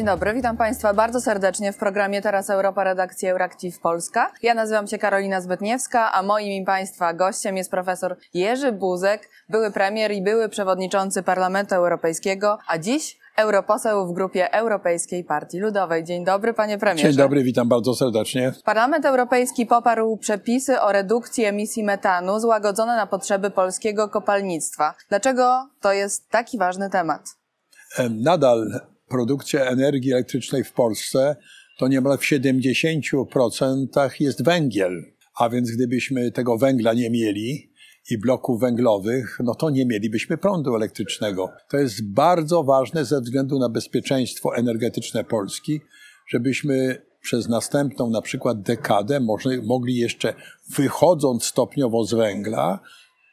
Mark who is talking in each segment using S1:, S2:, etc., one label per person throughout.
S1: Dzień dobry, witam Państwa bardzo serdecznie w programie Teraz Europa redakcji Euractiv Polska. Ja nazywam się Karolina Zbytniewska, a moim i Państwa gościem jest profesor Jerzy Buzek, były premier i były przewodniczący Parlamentu Europejskiego, a dziś europoseł w grupie Europejskiej Partii Ludowej. Dzień dobry, panie premierze.
S2: Dzień dobry, witam bardzo serdecznie.
S1: Parlament Europejski poparł przepisy o redukcji emisji metanu złagodzone na potrzeby polskiego kopalnictwa. Dlaczego to jest taki ważny temat?
S2: Nadal produkcja energii elektrycznej w Polsce to niemal w 70% jest węgiel. A więc gdybyśmy tego węgla nie mieli i bloków węglowych, no to nie mielibyśmy prądu elektrycznego. To jest bardzo ważne ze względu na bezpieczeństwo energetyczne Polski, żebyśmy przez następną na przykład dekadę może, mogli jeszcze wychodząc stopniowo z węgla,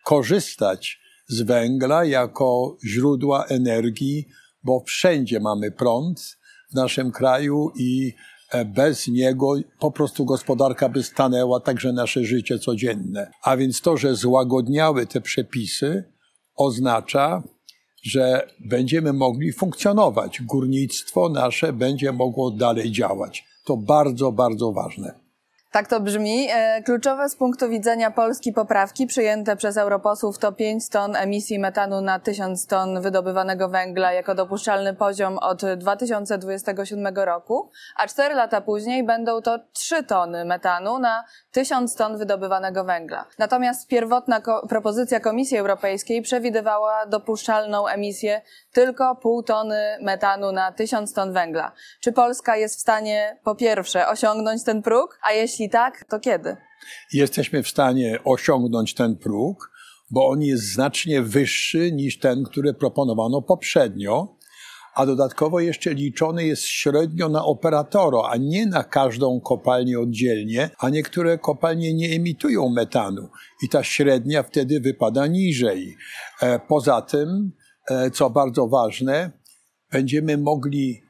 S2: korzystać z węgla jako źródła energii bo wszędzie mamy prąd w naszym kraju i e, bez niego po prostu gospodarka by stanęła, także nasze życie codzienne. A więc to, że złagodniały te przepisy, oznacza, że będziemy mogli funkcjonować. Górnictwo nasze będzie mogło dalej działać. To bardzo, bardzo ważne.
S1: Tak to brzmi. E, kluczowe z punktu widzenia Polski poprawki przyjęte przez europosłów to 5 ton emisji metanu na 1000 ton wydobywanego węgla jako dopuszczalny poziom od 2027 roku, a 4 lata później będą to 3 tony metanu na 1000 ton wydobywanego węgla. Natomiast pierwotna ko propozycja Komisji Europejskiej przewidywała dopuszczalną emisję tylko pół tony metanu na 1000 ton węgla. Czy Polska jest w stanie po pierwsze osiągnąć ten próg, a jeśli tak, to kiedy?
S2: Jesteśmy w stanie osiągnąć ten próg, bo on jest znacznie wyższy niż ten, który proponowano poprzednio, a dodatkowo jeszcze liczony jest średnio na operatora, a nie na każdą kopalnię oddzielnie, a niektóre kopalnie nie emitują metanu i ta średnia wtedy wypada niżej. E, poza tym, e, co bardzo ważne, będziemy mogli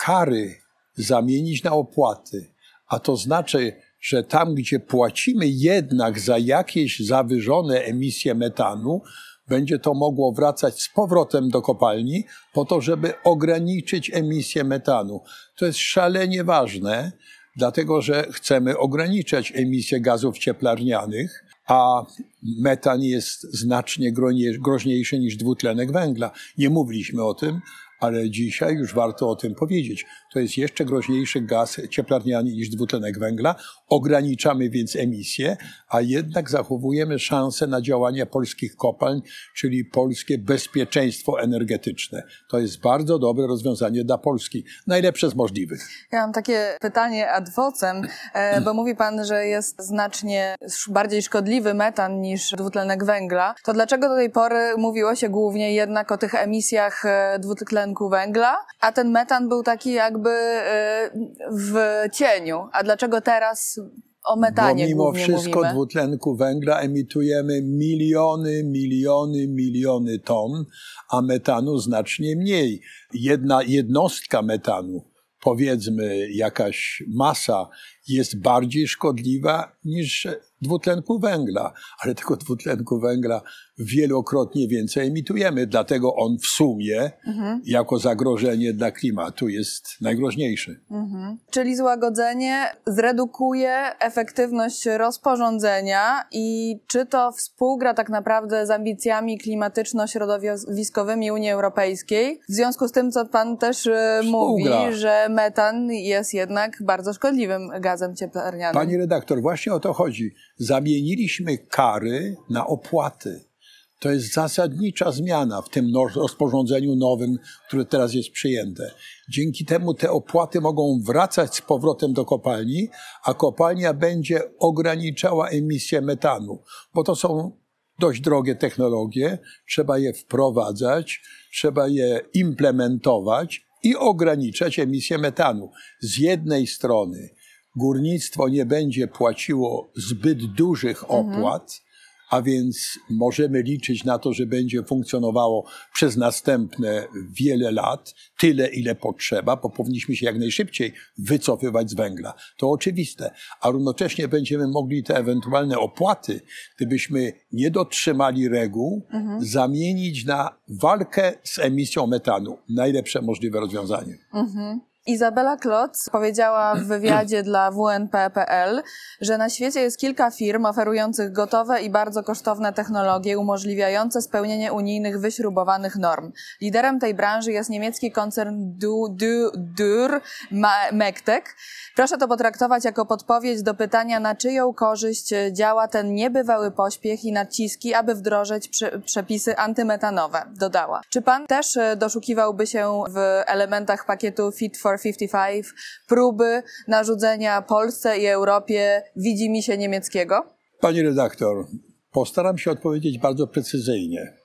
S2: kary zamienić na opłaty. A to znaczy, że tam, gdzie płacimy jednak za jakieś zawyżone emisje metanu, będzie to mogło wracać z powrotem do kopalni po to, żeby ograniczyć emisję metanu. To jest szalenie ważne, dlatego że chcemy ograniczać emisję gazów cieplarnianych, a metan jest znacznie groźniejszy niż dwutlenek węgla. Nie mówiliśmy o tym, ale dzisiaj już warto o tym powiedzieć. To jest jeszcze groźniejszy gaz cieplarniany niż dwutlenek węgla. Ograniczamy więc emisję, a jednak zachowujemy szansę na działanie polskich kopalń, czyli polskie bezpieczeństwo energetyczne. To jest bardzo dobre rozwiązanie dla Polski. Najlepsze z możliwych.
S1: Ja mam takie pytanie ad vocem, e, bo mówi Pan, że jest znacznie bardziej szkodliwy metan niż dwutlenek węgla. To dlaczego do tej pory mówiło się głównie jednak o tych emisjach e, dwutlenku dwutlenku węgla, a ten metan był taki jakby y, w cieniu. A dlaczego teraz o metanie
S2: Bo mimo wszystko
S1: mówimy?
S2: dwutlenku węgla emitujemy miliony, miliony, miliony ton, a metanu znacznie mniej. Jedna jednostka metanu, powiedzmy jakaś masa, jest bardziej szkodliwa niż dwutlenku węgla, ale tego dwutlenku węgla wielokrotnie więcej emitujemy, dlatego on w sumie mhm. jako zagrożenie dla klimatu jest najgroźniejszy. Mhm.
S1: Czyli złagodzenie zredukuje efektywność rozporządzenia i czy to współgra tak naprawdę z ambicjami klimatyczno-środowiskowymi Unii Europejskiej? W związku z tym, co pan też e, współgra. mówi, że metan jest jednak bardzo szkodliwym gazem cieplarnianym.
S2: Pani redaktor, właśnie o to chodzi zamieniliśmy kary na opłaty. To jest zasadnicza zmiana w tym rozporządzeniu nowym, które teraz jest przyjęte. Dzięki temu te opłaty mogą wracać z powrotem do kopalni, a kopalnia będzie ograniczała emisję metanu, bo to są dość drogie technologie, trzeba je wprowadzać, trzeba je implementować i ograniczać emisję metanu. Z jednej strony górnictwo nie będzie płaciło zbyt dużych mhm. opłat, a więc możemy liczyć na to, że będzie funkcjonowało przez następne wiele lat, tyle ile potrzeba, bo powinniśmy się jak najszybciej wycofywać z węgla. To oczywiste, a równocześnie będziemy mogli te ewentualne opłaty, gdybyśmy nie dotrzymali reguł, mhm. zamienić na walkę z emisją metanu. Najlepsze możliwe rozwiązanie. Mhm.
S1: Izabela Klotz powiedziała w wywiadzie dla WNP.pl, że na świecie jest kilka firm oferujących gotowe i bardzo kosztowne technologie umożliwiające spełnienie unijnych wyśrubowanych norm. Liderem tej branży jest niemiecki koncern du, du, Dur Mektek. Proszę to potraktować jako podpowiedź do pytania, na czyją korzyść działa ten niebywały pośpiech i naciski, aby wdrożyć przepisy antymetanowe, dodała. Czy pan też doszukiwałby się w elementach pakietu Fit for 55 próby narzucenia Polsce i Europie widzi mi się niemieckiego?
S2: Pani redaktor, postaram się odpowiedzieć bardzo precyzyjnie.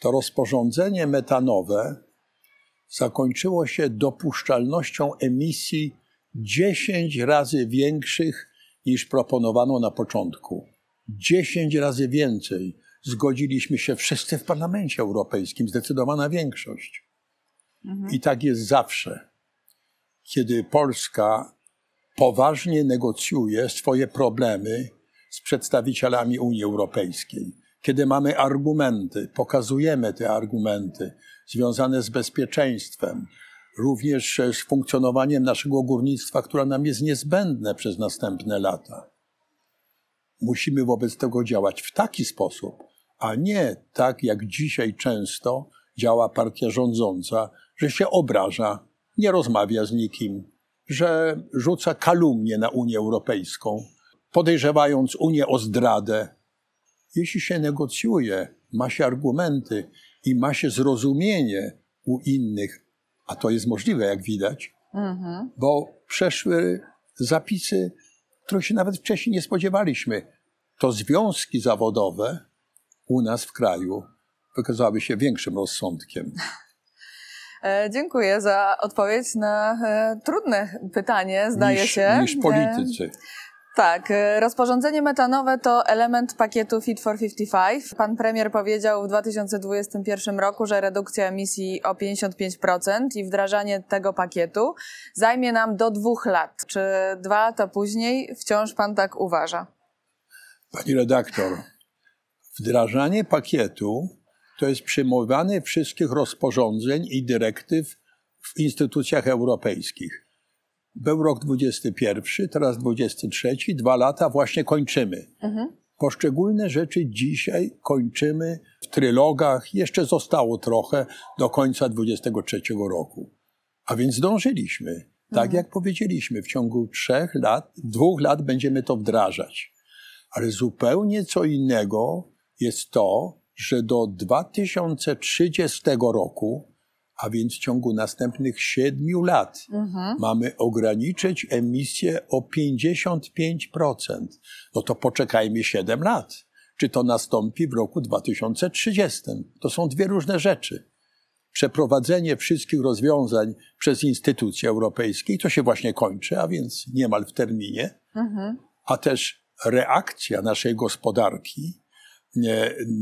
S2: To rozporządzenie metanowe zakończyło się dopuszczalnością emisji 10 razy większych niż proponowano na początku. 10 razy więcej. Zgodziliśmy się wszyscy w Parlamencie Europejskim, zdecydowana większość. Mhm. I tak jest zawsze kiedy Polska poważnie negocjuje swoje problemy z przedstawicielami Unii Europejskiej, kiedy mamy argumenty, pokazujemy te argumenty związane z bezpieczeństwem, również z funkcjonowaniem naszego górnictwa, które nam jest niezbędne przez następne lata. Musimy wobec tego działać w taki sposób, a nie tak jak dzisiaj często działa partia rządząca, że się obraża nie rozmawia z nikim, że rzuca kalumnie na Unię Europejską, podejrzewając Unię o zdradę. Jeśli się negocjuje, ma się argumenty i ma się zrozumienie u innych, a to jest możliwe, jak widać, mhm. bo przeszły zapisy, których się nawet wcześniej nie spodziewaliśmy. To związki zawodowe u nas w kraju wykazały się większym rozsądkiem.
S1: E, dziękuję za odpowiedź na e, trudne pytanie, zdaje
S2: niż,
S1: się.
S2: Niż politycy.
S1: Tak, e, rozporządzenie metanowe to element pakietu Fit for 55. Pan premier powiedział w 2021 roku, że redukcja emisji o 55% i wdrażanie tego pakietu zajmie nam do dwóch lat. Czy dwa lata później wciąż pan tak uważa?
S2: Pani redaktor, wdrażanie pakietu to jest przyjmowanie wszystkich rozporządzeń i dyrektyw w instytucjach europejskich. Był rok 21, teraz 23, dwa lata właśnie kończymy. Mhm. Poszczególne rzeczy dzisiaj kończymy w trylogach. Jeszcze zostało trochę do końca 23 roku. A więc zdążyliśmy. Tak mhm. jak powiedzieliśmy, w ciągu trzech lat, dwóch lat będziemy to wdrażać. Ale zupełnie co innego jest to, że do 2030 roku, a więc w ciągu następnych siedmiu lat, mhm. mamy ograniczyć emisję o 55%. No to poczekajmy 7 lat. Czy to nastąpi w roku 2030? To są dwie różne rzeczy. Przeprowadzenie wszystkich rozwiązań przez instytucje europejskie, to się właśnie kończy, a więc niemal w terminie, mhm. a też reakcja naszej gospodarki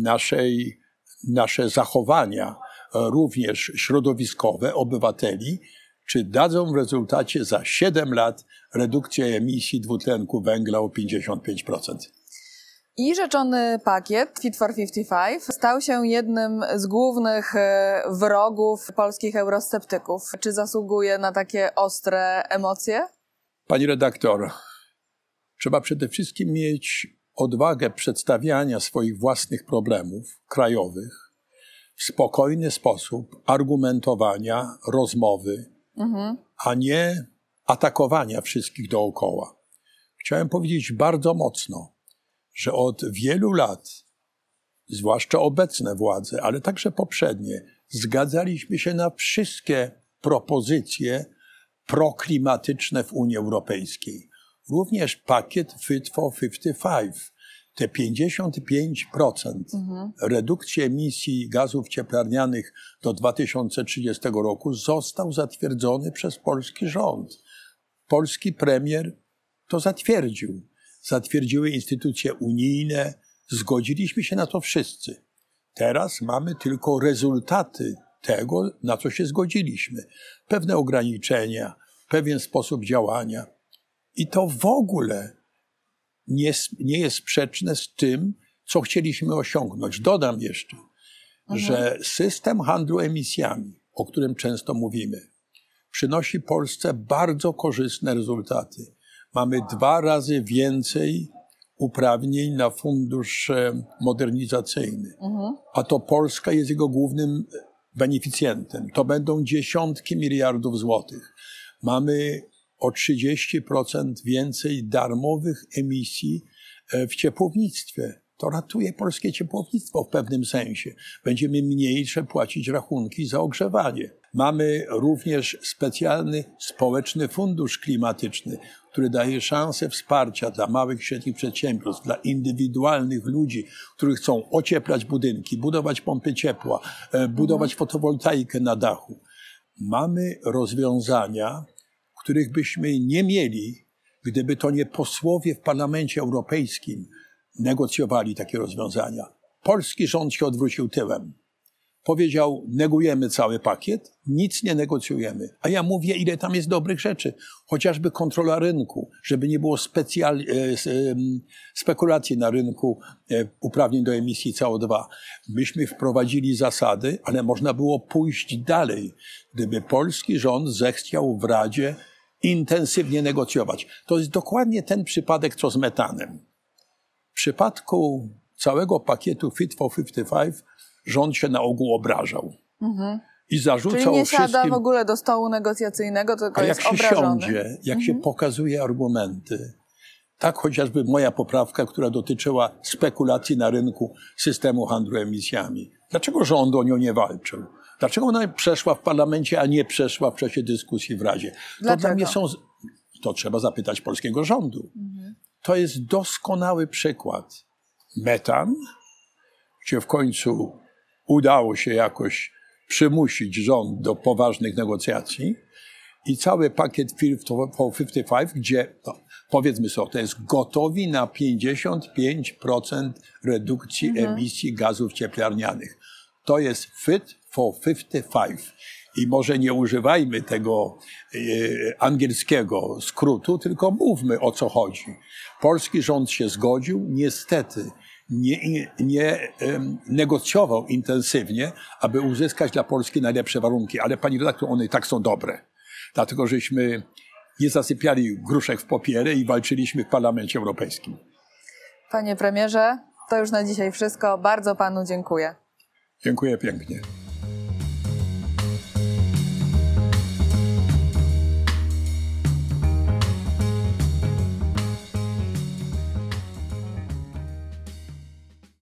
S2: naszej, nasze zachowania, e, również środowiskowe obywateli, czy dadzą w rezultacie za 7 lat redukcję emisji dwutlenku węgla o 55%.
S1: I rzeczony pakiet Fit for 55 stał się jednym z głównych e, wrogów polskich eurosceptyków. Czy zasługuje na takie ostre emocje?
S2: Pani redaktor, trzeba przede wszystkim mieć odwagę przedstawiania swoich własnych problemów krajowych w spokojny sposób, argumentowania, rozmowy, mhm. a nie atakowania wszystkich dookoła. Chciałem powiedzieć bardzo mocno, że od wielu lat, zwłaszcza obecne władze, ale także poprzednie, zgadzaliśmy się na wszystkie propozycje proklimatyczne w Unii Europejskiej również pakiet Fit for 55. Te 55% mhm. redukcji emisji gazów cieplarnianych do 2030 roku został zatwierdzony przez polski rząd. Polski premier to zatwierdził. Zatwierdziły instytucje unijne, Zgodziliśmy się na to wszyscy. Teraz mamy tylko rezultaty tego, na co się zgodziliśmy. Pewne ograniczenia, pewien sposób działania. I to w ogóle nie, nie jest sprzeczne z tym, co chcieliśmy osiągnąć. Dodam jeszcze, że system handlu emisjami, o którym często mówimy, przynosi Polsce bardzo korzystne rezultaty. Mamy dwa razy więcej uprawnień na fundusz e, modernizacyjny, a to Polska jest jego głównym beneficjentem. To będą dziesiątki miliardów złotych. Mamy o 30% więcej darmowych emisji e, w ciepłownictwie. To ratuje polskie ciepłownictwo w pewnym sensie. Będziemy mniejsze płacić rachunki za ogrzewanie. Mamy również specjalny społeczny fundusz klimatyczny, który daje szansę wsparcia dla małych i średnich przedsiębiorstw, dla indywidualnych ludzi, którzy chcą ocieplać budynki, budować pompy ciepła, e, budować fotowoltaikę na dachu. Mamy rozwiązania, których byśmy nie mieli, gdyby to nie posłowie w Parlamencie Europejskim negocjowali takie rozwiązania. Polski rząd się odwrócił tyłem. Powiedział, negujemy cały pakiet, nic nie negocjujemy. A ja mówię, ile tam jest dobrych rzeczy. Chociażby kontrola rynku, żeby nie było specjal, spekulacji na rynku e, uprawnień do emisji CO2. Myśmy wprowadzili zasady, ale można było pójść dalej, gdyby polski rząd zechciał w Radzie intensywnie negocjować. To jest dokładnie ten przypadek, co z metanem. W przypadku całego pakietu Fit for 55 rząd się na ogół obrażał. I zarzucał
S1: Czyli nie siada
S2: wszystkim...
S1: w ogóle do stołu negocjacyjnego, tylko
S2: A jak
S1: jest
S2: się
S1: obrażony.
S2: siądzie, jak się pokazuje argumenty, tak chociażby moja poprawka, która dotyczyła spekulacji na rynku systemu handlu emisjami. Dlaczego rząd o nią nie walczył? Dlaczego ona przeszła w parlamencie, a nie przeszła w czasie dyskusji w Radzie? To
S1: Dlaczego?
S2: dla mnie są. To trzeba zapytać polskiego rządu. To jest doskonały przykład. Metan, gdzie w końcu udało się jakoś przymusić rząd do poważnych negocjacji i cały pakiet Fit for 55, gdzie no, powiedzmy sobie, to jest gotowi na 55% redukcji emisji gazów cieplarnianych. To jest Fit for 55. I może nie używajmy tego e, angielskiego skrótu, tylko mówmy o co chodzi. Polski rząd się zgodził, niestety nie, nie em, negocjował intensywnie, aby uzyskać dla Polski najlepsze warunki. Ale pani redaktor, one i tak są dobre. Dlatego, żeśmy nie zasypiali gruszek w popierę i walczyliśmy w Parlamencie Europejskim.
S1: Panie premierze, to już na dzisiaj wszystko. Bardzo panu dziękuję.
S2: Dziękuję pięknie.